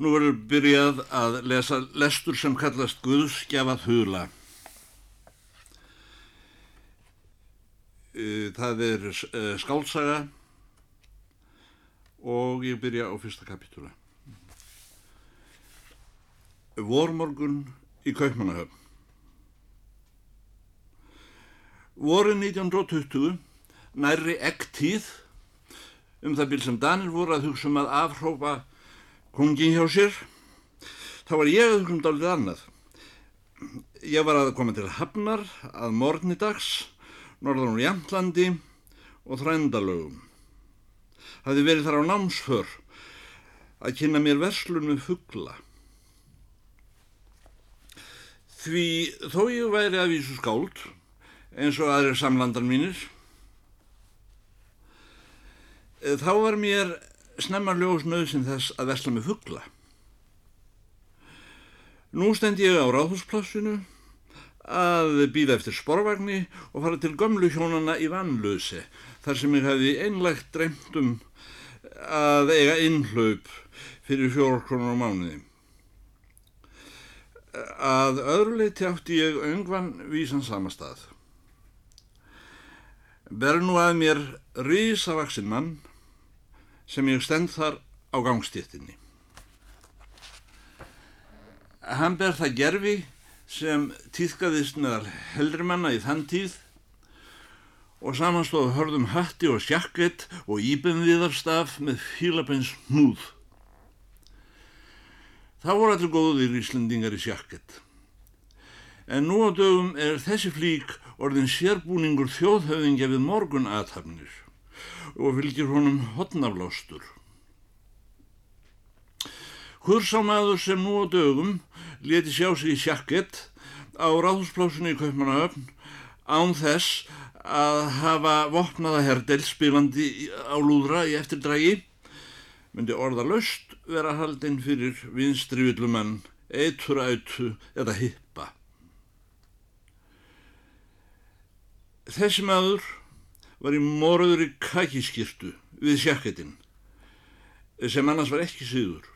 Nú verður byrjað að lesa lestur sem kallast Guðsgjafað hula. Það er skálsaga og ég byrja á fyrsta kapitúla. Vormorgun í Kaupmannahöfn. Voru 1920 nærri ektíð um það bíl sem Danir voru að hugsa um að afhrópa kongin hjá sér, þá var ég að hugsa um dálítið annað. Ég var að koma til Hafnar að morgni dags, norðan úr Jamtlandi og Þrændalögum. Hafði verið þar á námsför að kynna mér verslun með fuggla. Því þó ég væri að vísu skáld, eins og aðrir samlandar mínir, þá var mér snemma ljós nöðsinn þess að vesla með fuggla. Nú stend ég á ráðhúsplassinu að býða eftir sporvagni og fara til gömlu hjónana í vannlöse þar sem ég hefði einlegt dreymt um að eiga innhlaup fyrir fjórkronar á mánuði. Að öðru leiti átti ég öngvan vísan sama stað. Ber nú að mér risavaksinn mann sem ég stend þar á gangstéttinni. Hann ber það gerfi sem týðkaðist meðal heldrimanna í þann tíð og samanstóð hörðum hatti og sjakkett og íbenviðarstaf með fílapens hnúð. Það voru allir góðir íslendingar í sjakkett. En nú á dögum er þessi flík orðin sérbúningur þjóðhauðingja við morgun aðhafnir og fylgir honum hotnaflástur. Hursámaður sem nú á dögum leti sjá sig í sjakkett á ráðhúsplásinu í Kaupmannahöfn án þess að hafa vopnaða herdel spilandi á lúðra í eftirdrægi myndi orða löst vera haldinn fyrir vinstri villumann, eitur autu eða hippa. Þessi maður var í morður í kakiskirtu við sjakkettinn sem annars var ekki síður.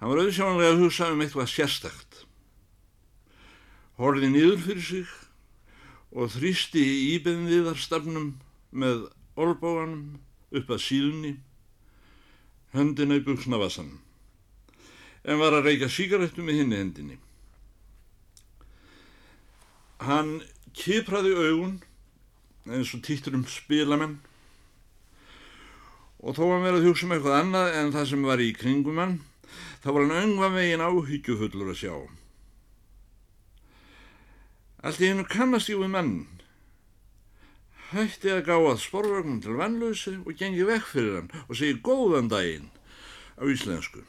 Hann var auðvitað að hugsa um eitthvað sérstakt. Horði nýður fyrir sig og þrýsti í íbenviðarstafnum með olbóanum upp að síðunni, höndina í buksnavassan, en var að reyka síkaretu með hinni hendinni. Hann kipraði augun eins og týttur um spilamenn og þó að vera að hugsa um eitthvað annað en það sem var í kringum hann þá var hann öngva veginn áhyggjufullur að sjá. Allt í hennu kannast ég við mann hætti að gá að sporvögnum til vannlösi og gengi vekk fyrir hann og segi góðan daginn á íslensku.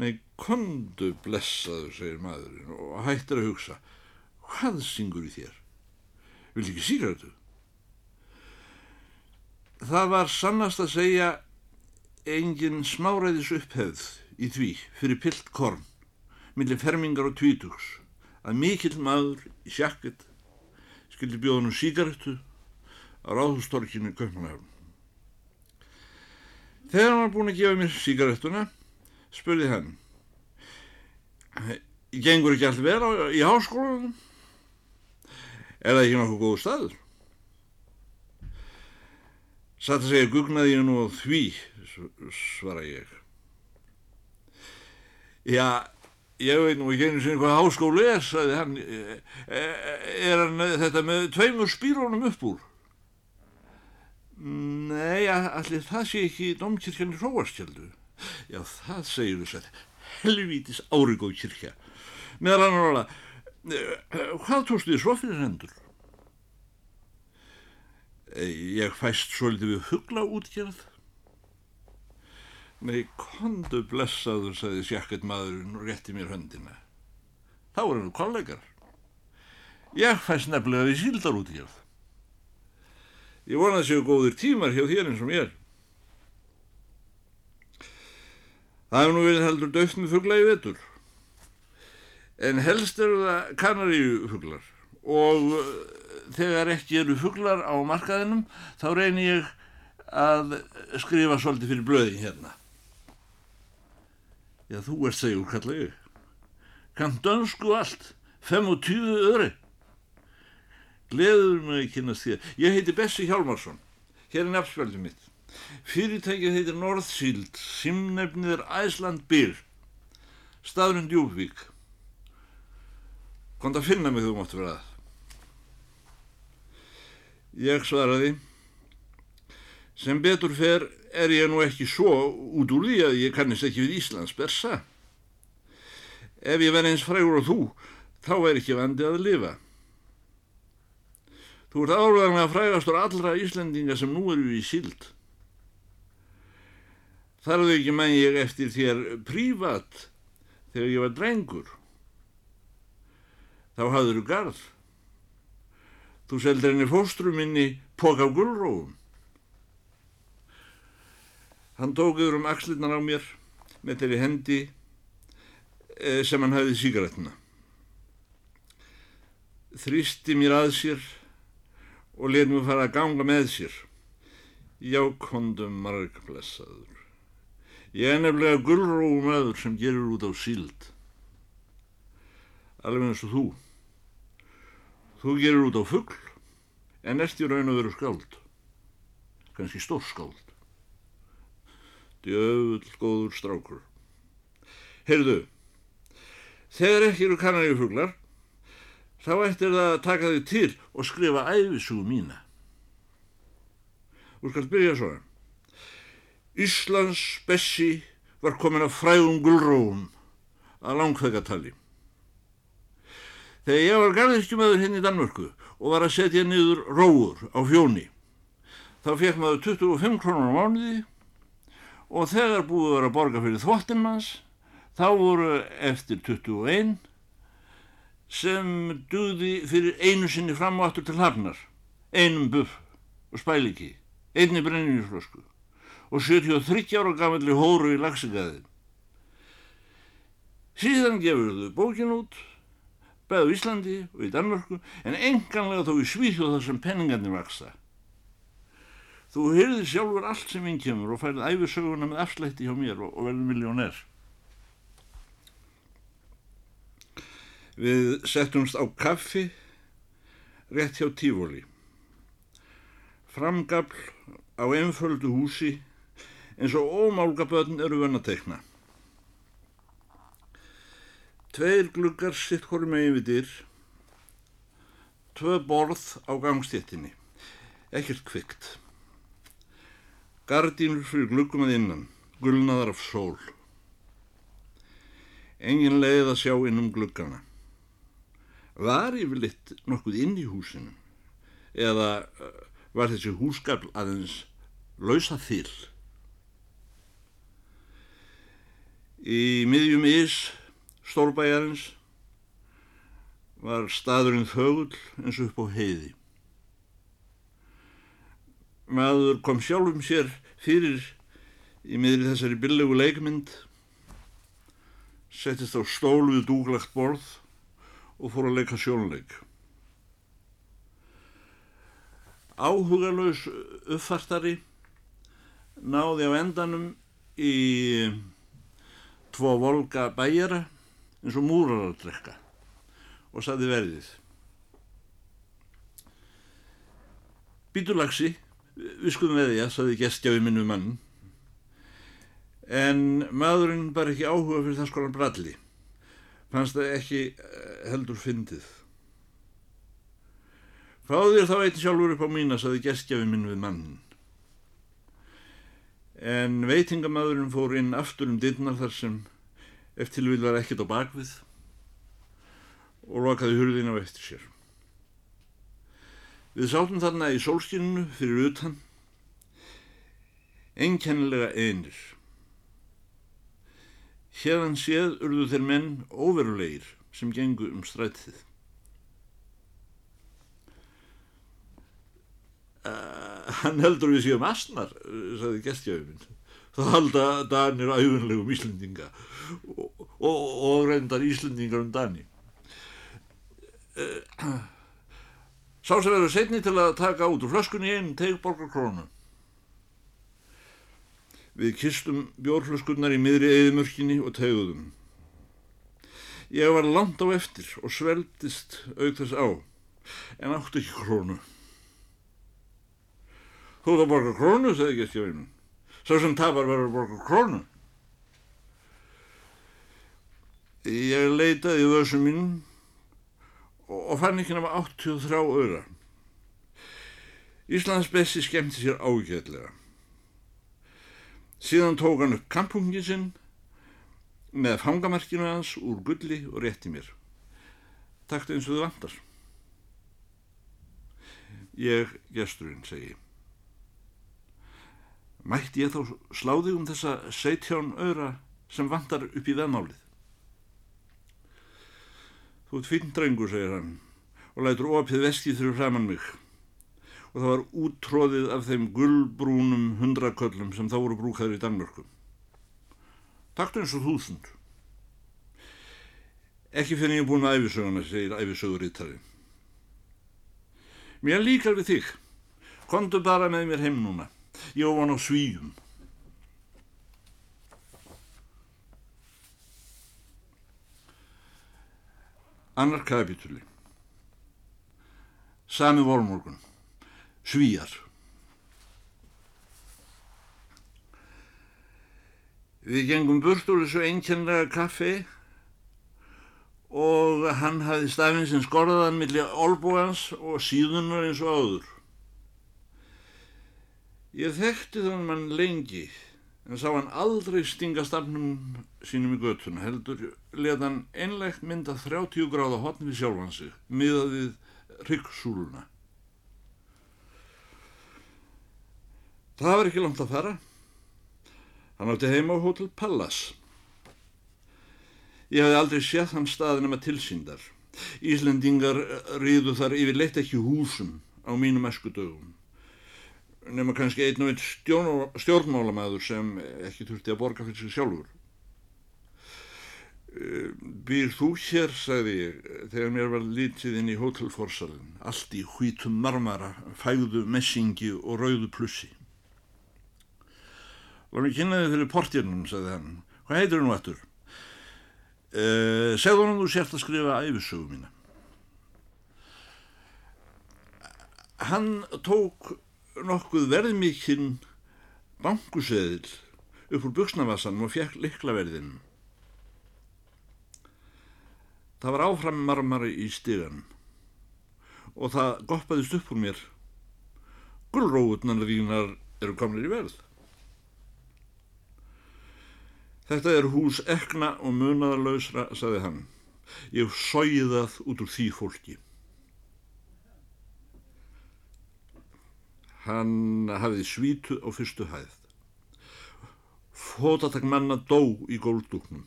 Nei, kondu blessaður, segir maðurinn og hættir að hugsa. Hvað syngur í þér? Vildi ekki síkartu? Það var sannast að segja engin smáræðis upphefð í því fyrir pilt korn, millir fermingar og tvítugs, að mikill maður í sjakkett skildi bjóðunum síkartu á ráðhústorkinu Kaupmannahöfn. Þegar hann var búin að gefa mér síkartuna, spurði hann, gengur ekki allt vera í háskólanum? Er það ekki nokkuð góð staður? Satt að segja gugnaði ég nú á því, svara ég. Já, ég veit nú ekki einu sinni hvað háskólu er, sagði hann. Er hann þetta með tveimur spýrónum upp úr? Nei, allir það sé ekki domkirkjan í Róastjöldu. Já, það segir þú sætt. Helvítis árigóð kirkja. Meðal annar alveg, hvað tóstu þið svo fyrir hendur? Ég fæst svolítið við hugla útgjörð. Nei, kondu blessaður, sagði sjakkett maðurinn og rétti mér höndina. Þá er hennu kollegar. Ég fæst nefnilega við síldar útgjörð. Ég vona að séu góðir tímar hjá þér eins og mér. Það hefur nú verið heldur döft með fugla í vetur. En helst eru það kanaríufuglar og þegar ekki eru fuglar á markaðinum þá reynir ég að skrifa svolítið fyrir blöðin hérna. Já, þú ert segjur, kalla ég. Kann dönsku allt, fem og tíu öðri. Gleður mig að kynast þér. Ég heiti Bessi Hjálmarsson. Hér er nefnspjaldið mitt. Fyrirtækið heitir Northshield, simnefnið er Æsland Byr, staðurinn Djúbvík. Komt að finna mig þú máttu vera það. Ég svaraði, sem betur fer er ég nú ekki svo út úr því að ég kannist ekki við Íslands bersa. Ef ég verði eins frægur og þú, þá er ekki vandi að lifa. Þú ert álega frægastur allra Íslendinga sem nú eru í síld. Þar þau ekki menn ég eftir þér prívat þegar ég var drengur. Þá hafður þú garð. Þú seldir henni fóstru minni pók á gullróum. Hann tókuður um axlirnar á mér með þeirri hendi eh, sem hann hafði síkaretuna. Þrýsti mér að sér og let mér fara að ganga með sér. Já, kondum margblessaður. Ég er nefnilega gullróum aður sem gerir út á síld. Alveg eins og þú. Þú gerir út á fuggl, en ert í raun og veru skáld. Kanski stór skáld. Djöfull góður strákur. Heyrðu, þegar ekki eru kanarífuglar, þá ættir það að taka þig til og skrifa æfisúu mína. Þú skalt byrja svona. Íslands Bessi var komin að fræðum gullróum að langþegatali. Þegar ég var garðirkjumöður hinn í Danmörku og var að setja niður róur á fjóni, þá fekk maður 25 krónur á mánuði og þegar búið vera að borga fyrir þvottin manns, þá voru eftir 21 sem duði fyrir einu sinni fram og aftur til hafnar, einum buff og spæliki, einni brenninjusflösku og 73 ára gamalli hóru í lagsigæðin. Síðan gefur þau bókin út, beðu Íslandi og í Danmörku, en enganlega þó í Svíþjóð þar sem penningarnir vaksa. Þú heyrðir sjálfur allt sem inn kemur og færið æfisöguna með afslætti hjá mér og, og verður miljónær. Við settumst á kaffi rétt hjá Tífóli. Framgafl á einföldu húsi eins og ómálgaböðn eru tekna. Tveir gluggar sitt hverju megin við dyr, tvö borð á gangstéttinni, ekkert kvikt. Gardínur fyrir gluggum að innan, gulnaðar af sól. Engin leið að sjá inn um gluggana. Var yfirleitt nokkuð inn í húsinu eða uh, var þessi húsgafl aðeins lausa þill? Í miðjum ís stórbæjarins var staðurinn þögull eins og upp á heiði. Maður kom sjálfum sér fyrir í miðri þessari billegu leikmynd, settist á stól við dúglagt borð og fór að leika sjónleik. Áhugalös uppfartari náði á endanum í tvo volga bæjara eins og múrar að drekka og saði verðið. Bítulagsi, við skulum veðja, saði gestjáði minnu mann, en maðurinn bar ekki áhuga fyrir það skoran bralli, fannst það ekki heldur fyndið. Fáðir þá eitt sjálfur upp á mína, saði gestjáði minn við mann. En veitingamadurinn fór inn aftur um dittnar þar sem eftir vil var ekkert á bakvið og lokaði hurðin á eftir sér. Við sátum þarna í sólskinninu fyrir utan, einkennilega einir. Hérðan séð urðu þeir menn óverulegir sem gengu um strætið. Uh, hann heldur við séum asnar, sagði gestjáfinn. Það halda Danir æfunlegum Íslendinga og, og, og reyndar Íslendingar um Dani. Uh, sá sem verður setni til að taka út úr flöskunni einn teg borgar krónu. Við kistum bjórflöskunnar í miðri eðimörkinni og tegðum. Ég var langt á eftir og sveldist auk þess á, en átti ekki krónu. Þú það borgar krónu, segði gestjafinn. Sá sem tapar verður að borga krónu. Ég leitaði í vössum mínum og fann ekki náma 83 öra. Íslands Bessi skemmti sér ágætlega. Síðan tók hann upp kampungin sinn með fangamarkinu hans úr gulli og rétti mér. Takkt eins og þið vandar. Ég, gesturinn, segi. Mætti ég þá sláði um þessa 17 öra sem vandar upp í veðmálið? Þú ert finn drengur, segir hann, og lætur opið veskið þrjú framann mig. Og það var úttróðið af þeim gullbrúnum hundraköllum sem þá voru brúkaður í Danmörku. Takktu eins og þúsund. Ekki fyrir ég búin með æfisöguna, segir æfisögurítari. Mér líkar við þig. Kondu bara með mér heim núna. Ég hann á svíjum. Annar kapitúli. Sami vormorgun. Svíjar. Við gengum burt úr þessu einkennlega kaffi og hann hafði stafinn sem skorðaðan millir olbúans og síðunar eins og áður. Ég þekkti þann mann lengi en sá hann aldrei stinga stafnum sínum í göttuna heldur leða hann einlegt mynda 30 gráða hotn við sjálfan sig miðað við ryggsúluna. Það var ekki langt að fara. Hann átti heima á Hotel Palace. Ég hafði aldrei séð hann staðin um að tilsýndar. Íslendingar riðu þar yfir leitt ekki húsum á mínum esku dögum. Nefna kannski einn og einn stjórnmálamæður sem ekki þurfti að borga fyrir sig sjálfur. Býr þú hér, sagði ég, þegar mér var lítið inn í hótelforsalinn, allt í hvítum marmara, fægðu messingi og rauðu plussi. Láð mér kynna þið fyrir portjarnum, sagði hann. Hvað heitir nú eftir? Uh, segðu hann þú sért að skrifa æfisögu mína. Hann tók nokkuð verðmikinn bankuseðil upp úr buksnavassanum og fekk liklaverðin. Það var áfram marmari í stigan og það goppaðist upp úr mér. Gullróutnar þínar eru komlir í verð. Þetta er hús ekna og munaðarlausra, saði hann. Ég sóið það út úr því fólki. Hann hafði svítu á fyrstu hæð. Fótatak manna dó í góldúknum.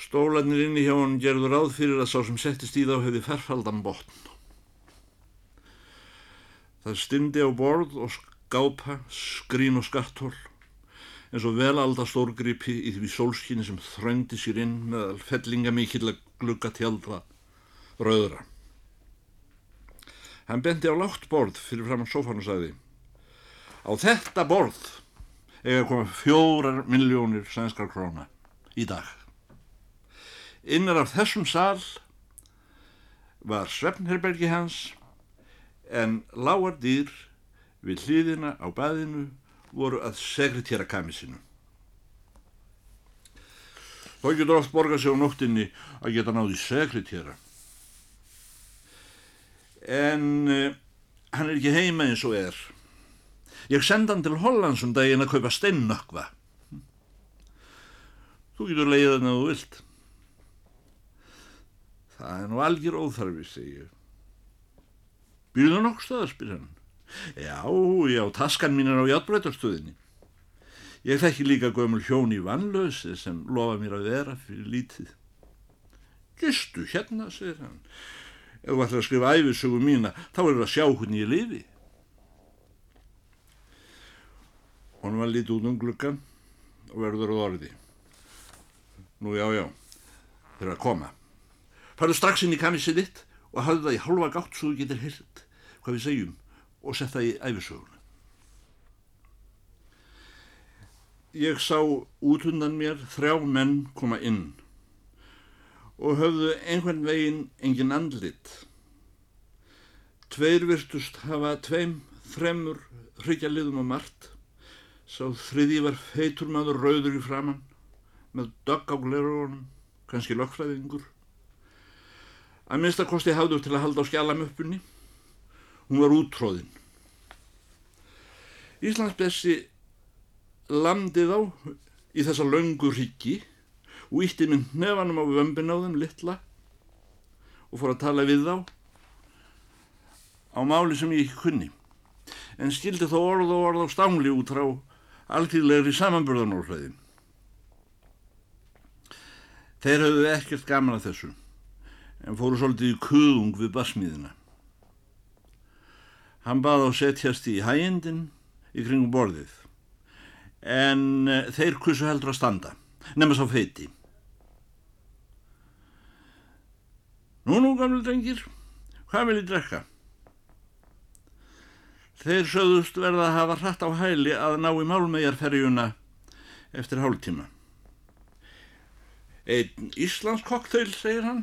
Stólanir inni hjá hann gerður ráð fyrir að sá sem settist í þá hefði ferfaldan botn. Það stindi á borð og skápa, skrín og skatthól eins og velalda stórgripi í því sólskinni sem þröndi sér inn með fellinga mikill að glugga tjaldra rauðra. Hann bendi á látt borð fyrir fram á sófan og sagði Á þetta borð eiga koma fjórar miljónir sænskar króna í dag. Innar af þessum sal var svefnherbergi hans en lágar dýr við hliðina á baðinu voru að segritera kamisinu. Þá getur oft borgað sig á nóttinni að geta náði segritera. En uh, hann er ekki heima eins og er. Ég senda hann til Hollands um daginn að kaupa steinnökva. Þú getur leiðið hann að þú vilt. Það er nú algjör óþarfi, segi ég. Býrðu nokk stöða, spyr hann. Já, já, taskan mín er á játbreytarstöðinni. Ég þekki líka gömul hjón í vannlösi sem lofa mér að vera fyrir lítið. Gistu hérna, segir hann. Ef þú ætlar að skrifa æfisögu mína, þá er það að sjá hvernig ég lifi. Hún var lítið út um gluggan og verður á orði. Nú, já, já, þeir eru að koma. Farðu strax inn í kamissið þitt og hafðu það í halva gátt svo þú getur hirt hvað við segjum og sett það í æfisöguna. ég sá út undan mér þrjá menn koma inn og höfðu einhvern veginn engin andlit. Tveir virtust hafa tveim, þremur, hryggjarliðum og margt. Sá þriði var feitur maður rauður í framann með dögg á glerugunum, kannski lögfræðingur. Að minnstakosti hafðu til að halda á skjalamöppunni. Hún var útróðinn. Íslandsbessi landið á í þessa löngu ríki og ítti mynd nefanum á vömbin á þeim litla og fór að tala við þá á máli sem ég ekki kunni en skildi þó orð og orð á stángli út frá alltíðlegri samanburðanórfræði. Þeir höfðu ekkert gaman að þessu en fóru svolítið í kuðung við basmiðina. Hann baði á setjast í hægindin í kringum borðið en eh, þeir kusu heldur að standa, nema sá feiti. Nú, nú, gamlu drengir, hvað vil ég drekka? Þeir sögðust verða að hafa hratt á hæli að ná í málmegarferjuna eftir hálftíma. Einn Íslands kokteil, segir hann.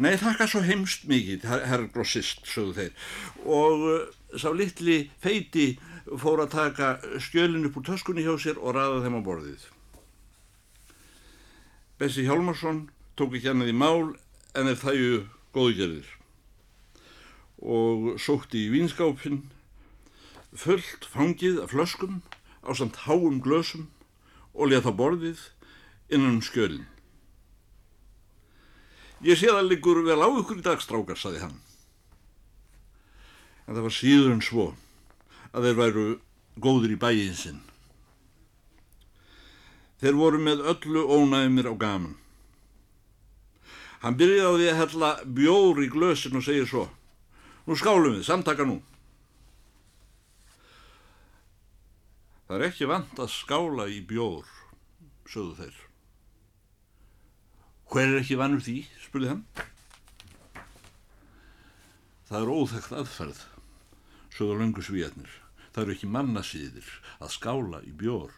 Nei, þakka svo heimst mikið, herr grossist, sögðu þeir. Og uh, sá litli feiti fór að taka skjölinn upp úr töskunni hjá sér og ræða þeim á borðið. Bessi Hjálmarsson tók ekki annað í mál en er þæju góðgerðir og sótti í vinskápinn fullt fangið af flöskum á samt háum glösum og leð á borðið innan um skjölinn. Ég sé það líkur vel á ykkur í dagstrákar, saði hann. En það var síður en svo að þeir væru góður í bæin sinn. Þeir voru með öllu ónæðumir á gaman. Hann byrjaði á því að hella bjór í glösin og segir svo Nú skálum við, samtaka nú. Það er ekki vant að skála í bjór, sögðu þeir. Hver er ekki vannur því, spurði hann. Það er óþægt aðferð, sögðu löngu svíjarnir það eru ekki mannasýðir að skála í bjór.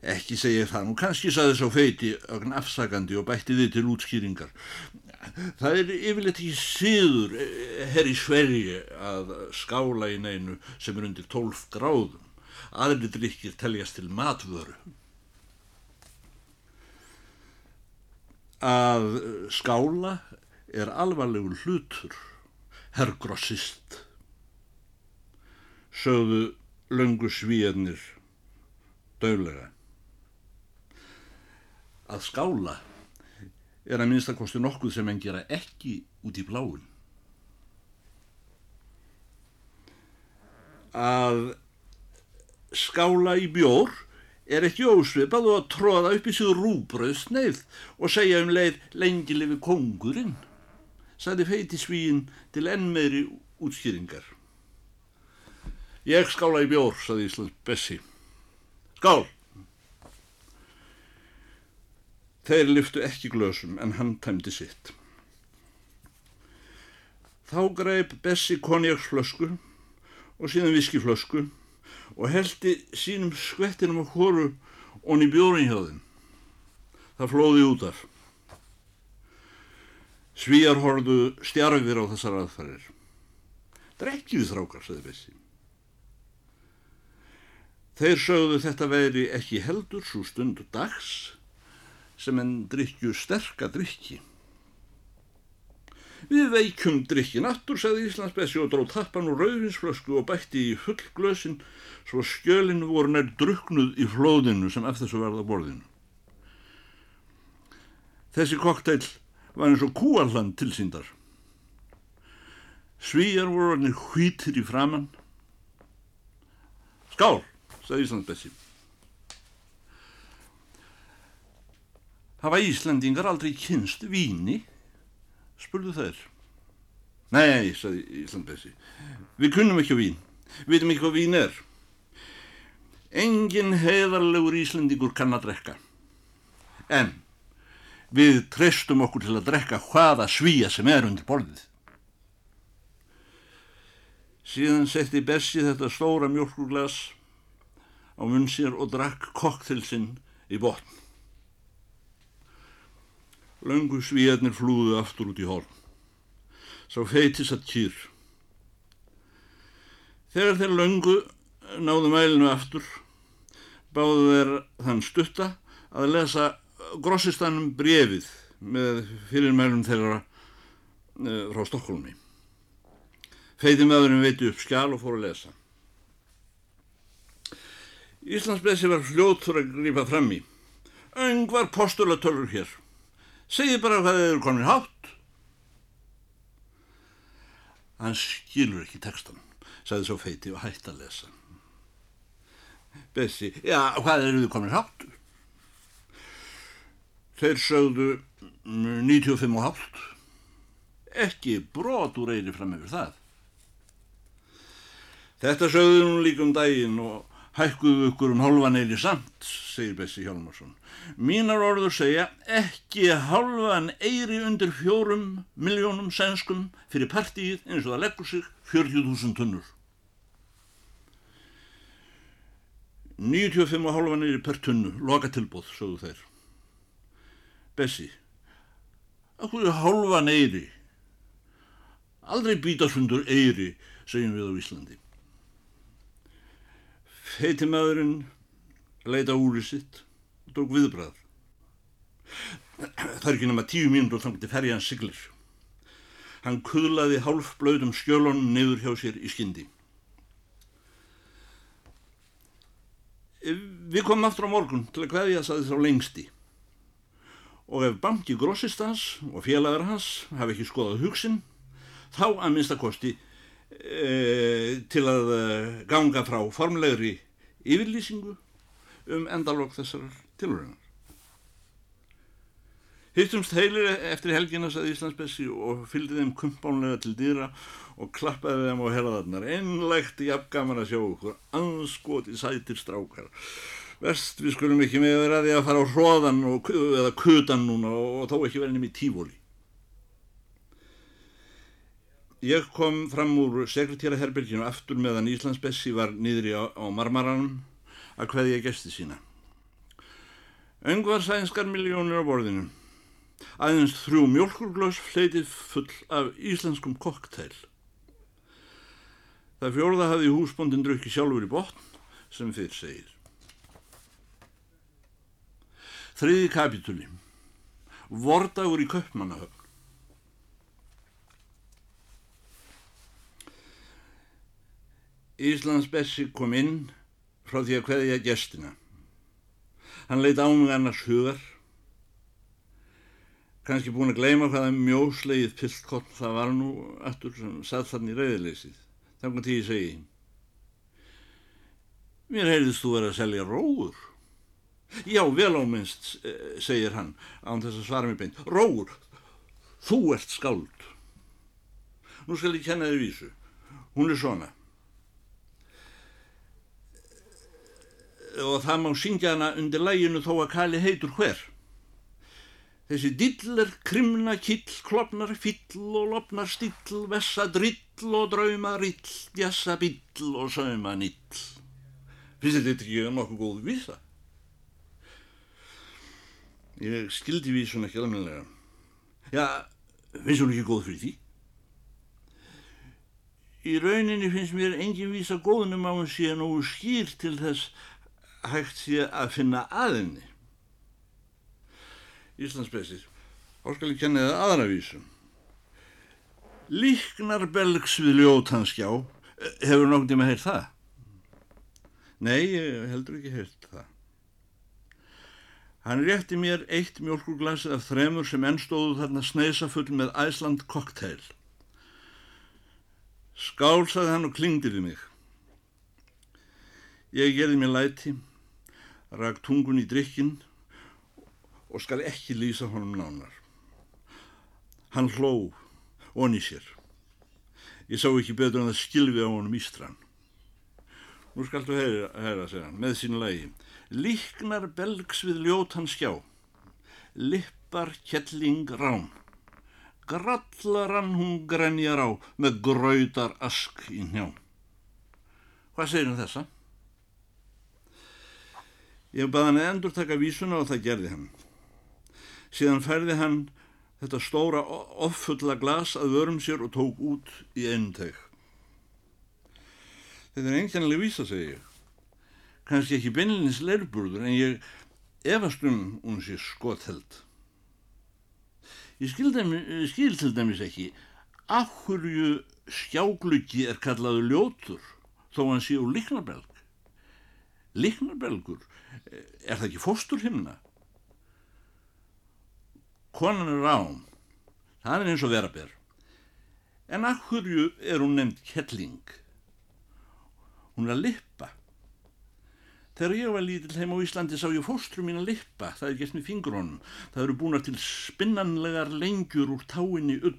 Ekki segir það, nú kannski saði svo feiti ögn afsakandi og bætti þið til útskýringar. Það er yfirleitt ekki síður eh, herr í Sverige að skála í neinu sem er undir 12 gráðum. Aðri drikkir teljast til matvöru. Að skála er alvarlegur hlutur herr grossist sögðu löngu svíjarnir döglega að skála er að minnstakosti nokkuð sem en gera ekki út í bláin að skála í bjór er ekki ósvipað og að tróða upp í síður rúbröð sneið og segja um leið lengi lifi kongurinn saði feiti svíin til enn meðri útskýringar. Ég skála í bjór, saði Íslands Bessi. Skál! Þeir lyftu ekki glösum en hann tæmdi sitt. Þá greip Bessi konjaksflösku og síðan viskiflösku og heldi sínum skvettinum á hóru í bjórin hjá þeim. Það flóði út af. Svíjar horfðu stjarfir á þessar aðfærir. Drekkið þrákar, sagði Bessi. Þeir sögðu þetta veri ekki heldur svo stundu dags sem en drikju sterka drikki. Við veikjum drikki nattur, sagði Íslands Bessi og dróð tappan úr rauðinsflösku og bætti í full glösin svo skjölinn voru nær druknuð í flóðinu sem eftir þessu verða borðinu. Þessi kokteil var eins og kúalland tilsýndar. Svíjar voru hann hvítir í framann. Skál, sagði Íslandsbessi. Hafa Íslandingar aldrei kynst víni? spurðu þeir. Nei, sagði Íslandbessi, við kunnum ekki á vín. Við veitum ekki hvað vín er. Engin heiðarlegur Íslandingur kann að drekka. En við treystum okkur til að drekka hvaða svíja sem er undir borðið. Síðan setti Bessi þetta stóra mjölkurglas á munn sér og drakk koktilsinn í botn. Laungu svíðarnir flúðu aftur út í hórn. Sá feitis að kýr. Þegar þeir laungu náðu mælinu aftur, báðu þeir þann stutta að lesa grossistanum brefið með fyrirmælum þeirra uh, frá Stokkólmi. Feiti maðurinn veiti upp skjál og fór að lesa. Íslandsbessi var fljóttur að grípa fram í. Öngvar postulatölur hér. Segði bara hvað þeir eru komin hátt. Hann skilur ekki textan, sagði svo feiti og hætti að lesa. Bessi, já, hvað eru þið komin hátt? Þeir sögðu 95 og hátt. Ekki brot úr eiri fram yfir það. Þetta sögðu nú líka um daginn og hækkuðu ykkur um hálfan eili samt, segir Bessi Hjálmarsson. Mínar orður segja ekki hálfan eiri undir fjórum miljónum sænskum fyrir partíið eins og það leggur sig 40.000 tunnur. 95 og hálfan eiri per tunnu, loka tilbúð, sögðu þeir. Bessi, okkur hálfan eiri. Aldrei býtasundur eiri, segjum við á Íslandi. Feitimæðurinn leita úrið sitt og tók viðbrað. Það er ekki nema tíu mínútur þannig til ferja hans siglir. Hann kuðlaði hálf blöðum skjölunum niður hjá sér í skyndi. Við komum aftur á morgun til að hvaðja það þá lengsti. Og ef banki grossistans og félagar hans hafi ekki skoðað hugsin, þá að minnstakosti e, til að ganga frá formlegri yfirlýsingu um endalokk þessar tilhörunar. Hittumst heilir eftir helgina saði Íslandsbessi og fylgdi þeim kumpánlega til dýra og klappaði þeim á herðarnar. Einlegt jafngaman að sjá okkur, anskoti sætir strákar. Vest við skulum ekki með þeirra því að fara á hróðan eða kutan núna og, og þó ekki verið nefnir tífóli. Ég kom fram úr sekretéraherberginu aftur meðan Íslandsbessi var niðri á, á marmaranum að hveðja gesti sína. Öngvar sænskar miljónir á borðinu. Aðeins þrjú mjölkurglös fleitið full af íslenskum kokteil. Það fjórða hafði húsbóndin drukki sjálfur í botn sem fyrr segir. Þriði kapitúli. Vordagur í Kaupmannahöfn. Íslands Bessi kom inn frá því að hverja gestina. Hann leitt á mig annars hugar, kannski búin að gleyma hvaða mjóslegið piltkott það var nú aftur sem satt þannig í reyðileysið. Þannig að ég segi, mér heyrðist þú verið að selja róur. Já, vel áminnst, segir hann, án þess að svara mér beint. Róur, þú ert skáld. Nú skal ég kenna þér vísu. Hún er svona. Og það má syngja hana undir læginu þó að kali heitur hver. Þessi dill er krimna kill, klopnar fill og lopnar still, vessa drill og drauma rill, djassa bill og sauma nill. Finnst þetta ekki nokkuð góð vísa? Ég skildi vísun ekki almenlega. Já, finnst hún ekki góð fyrir því? Í rauninni finnst mér engin vísa góðnum á hún síðan og skýr til þess hægt sé að finna aðinni. Ég kenna það aðravísum. Líknar belgs við ljótanskjá, hefur nokkur tíma heyrt það? Nei, ég heldur ekki heyrt það. Hann rétti mér eitt mjölkurglas af þremur sem ennstóðu þarna sneisafull með Æsland kokteil. Skál, saði hann og klingdiði mig. Ég gerði mér læti, rak tungun í drikkin og skal ekki lýsa honum nánar. Hann hló onni sér. Ég sá ekki betur en það skilfi á honum ístran. Nú skaltu heyra, heyra segja hann, með sín lagi. Líknar belgs við ljótan skjá, lippar kettling rán, grallarann hún grenjar á með gröytar ask í njá. Hvað segir um þessa? Ég baði hann endur taka vísuna og það gerði hann. Síðan færði hann þetta stóra offulla glas að vörum sér og tók út í einn teg. Þetta er einhjannlega vísa, segi ég. Kanski ekki beinleins leirburður en ég efast um hún sé skotheld. Ég skil, dæmi, skil til dæmis ekki af hverju skjágluggi er kallaðu ljótur þó hann sé úr liknarbelg. Liknarbelgur, er það ekki fóstur himna? Konan er rám, það er eins og veraber. En af hverju er hún nefnd kettling? Hún er að lippa. Þegar ég var lítill heim á Íslandi sá ég fóstru mín að lippa, það er gert með fingrónum. Það eru búinar til spinnanlegar lengjur úr táinni ull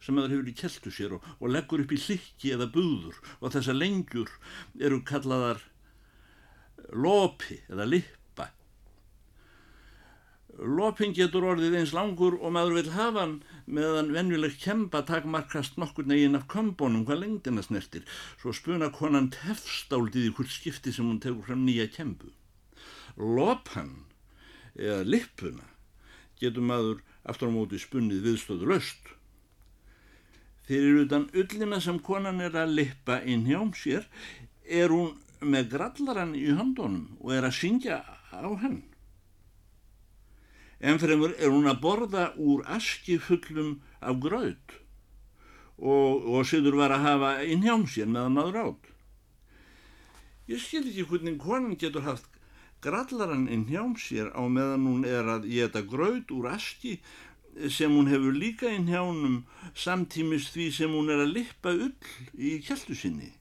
sem það hefur í keltu sér og, og leggur upp í hlikki eða buður og þessar lengjur eru kallaðar lopi eða lippa. Lopin getur orðið eins langur og maður vil hafa hann meðan venjulegt kempa takmarkast nokkur negin af kömbónum hvað lengdina snertir, svo spuna konan tefstáldið í hvort skipti sem hún tegur fram nýja kempu. Lopan eða lippuna getur maður aftur á móti spunnið viðstöðu löst. Fyrir utan ullina sem konan er að lippa inn hjá sér er hún með grallaran í handónum og er að syngja á henn. Ennfremur er hún að borða úr aski fullum af gröð og, og siður var að hafa inn hjá sér meðan maður átt. Ég skil ekki hvernig konan getur haft grallaran inn hjá sér á meðan hún er að geta gröð úr aski sem hún hefur líka inn hjá húnum samtímis því sem hún er að lippa ull í kjeltu sinni.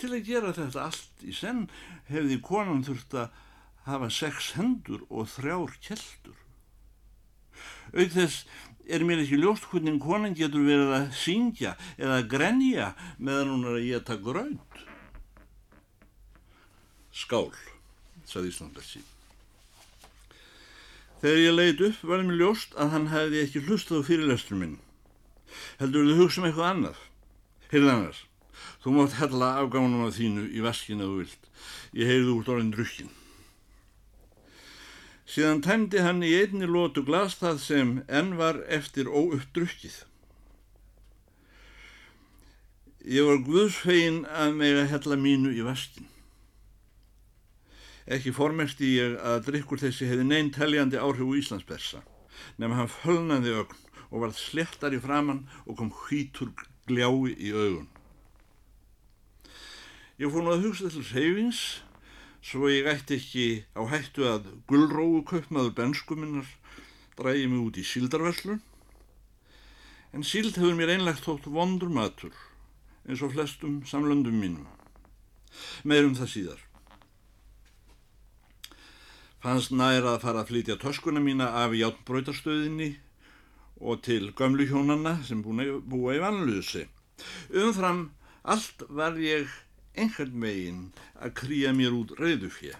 Til að gera þetta allt í senn hefði konan þurft að hafa sex hendur og þrjár kjeltur. Auk þess er mér ekki ljóst hvernig konan getur verið að syngja eða grenja meðan hún er að geta grönd. Skál, saði Íslandbersi. Þegar ég leiði upp var mér ljóst að hann hefði ekki hlustað á fyrirlestur minn. Heldur þú hugsa um eitthvað annað? Heyrð annars, þú mátt hella afgáðunum af þínu í vaskinu að þú vilt. Ég heyrði út orðin drukkinn. Síðan tæmdi hann í einni lótu glas það sem enn var eftir óuppdrukkið. Ég var guðsfegin að mig að hella mínu í vaskin. Ekki formesti ég að drikkur þessi hefði neinn teljandi áhrif úr Íslandsbersa, nefn hann fölnaði ögn og varð slettar í framann og kom hvítur gljái í augun. Ég fór nú að hugsa til reyfins svo ég ætti ekki á hættu að gullróu kaupmaður benskuminnar drægi mig út í síldarverslun en síld hefur mér einlegt þótt vondur matur eins og flestum samlöndum mínum. Meirum það síðar. Fannst nær að fara að flytja töskuna mína af játnbröytarstöðinni og til gömlu hjónanna sem búa í vanluðsi umfram allt var ég einhvern veginn að krýja mér út reyðufjö.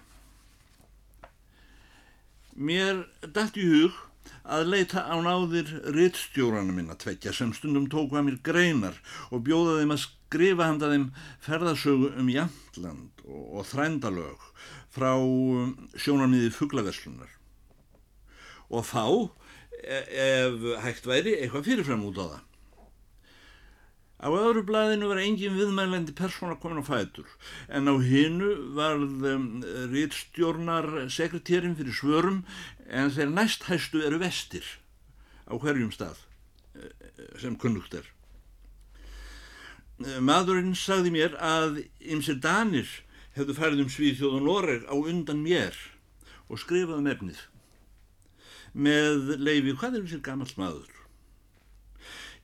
Mér dætt í hug að leita á náðir rittstjórana minna tvekja sem stundum tóku að mér greinar og bjóða þeim að skrifa handa þeim ferðarsögu um Jantland og, og þrændalög frá um, sjónarniði fugglaverslunar. Og þá, e, ef hægt væri, eitthvað fyrirfram út á það. Á öðru blæðinu var engin viðmælendi persóna komin á fætur en á hinnu varð um, rittstjórnar sekretærin fyrir svörum en þeir næst hæstu eru vestir á hverjum stað eh, sem kunnugt er. Madurinn sagði mér að ymsir Danir hefðu færið um Svíðþjóðun Lóreg á undan mér og skrifaði um efnið með leiði hvað er um sér gammal maður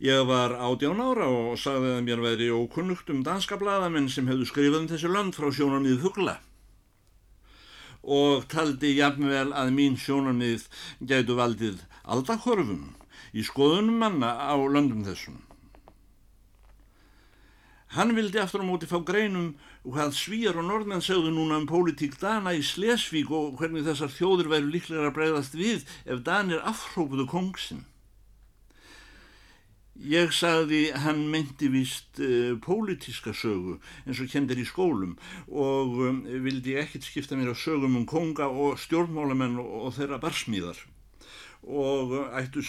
Ég var átján ára og sagði að mér veri ókunnugt um danska bladamenn sem hefðu skrifað um þessi lönd frá sjónarmið hugla og taldi jafnvel að mín sjónarmið gætu valdið aldahorfum í skoðunum manna á löndum þessum. Hann vildi aftur á móti fá greinum hvað svíjar og norðmenn segðu núna um pólitík Dana í Slesvík og hvernig þessar þjóður væru líklega að breyðast við ef Danir afhrópuðu kongsinn. Ég sagði hann meinti vist uh, pólitíska sögu eins og kendir í skólum og um, vildi ekkert skipta mér á sögum um konga og stjórnmálamenn og, og þeirra barsmíðar og ættu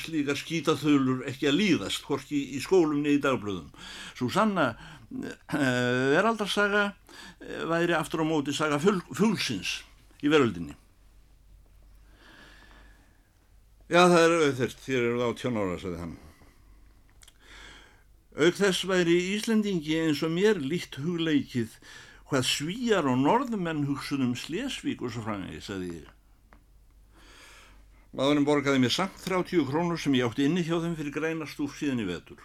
slíkar skítaþölur ekki að líðast hvorki í skólum niður í dagblöðum. Susanna uh, Veraldarsaga uh, væri aftur á móti saga fuglsins í veröldinni. Já, það er auðvitað, þér eru það á tjón ára, sagði hann. Auk þess væri Íslendingi eins og mér líkt hugleikið hvað svíjar og norðmenn hugsunum Slesvík og svo frangið, sagði ég. Maðurinn borgaði mér samt 30 krónur sem ég átti inni hjá þeim fyrir grænast úr síðan í vetur.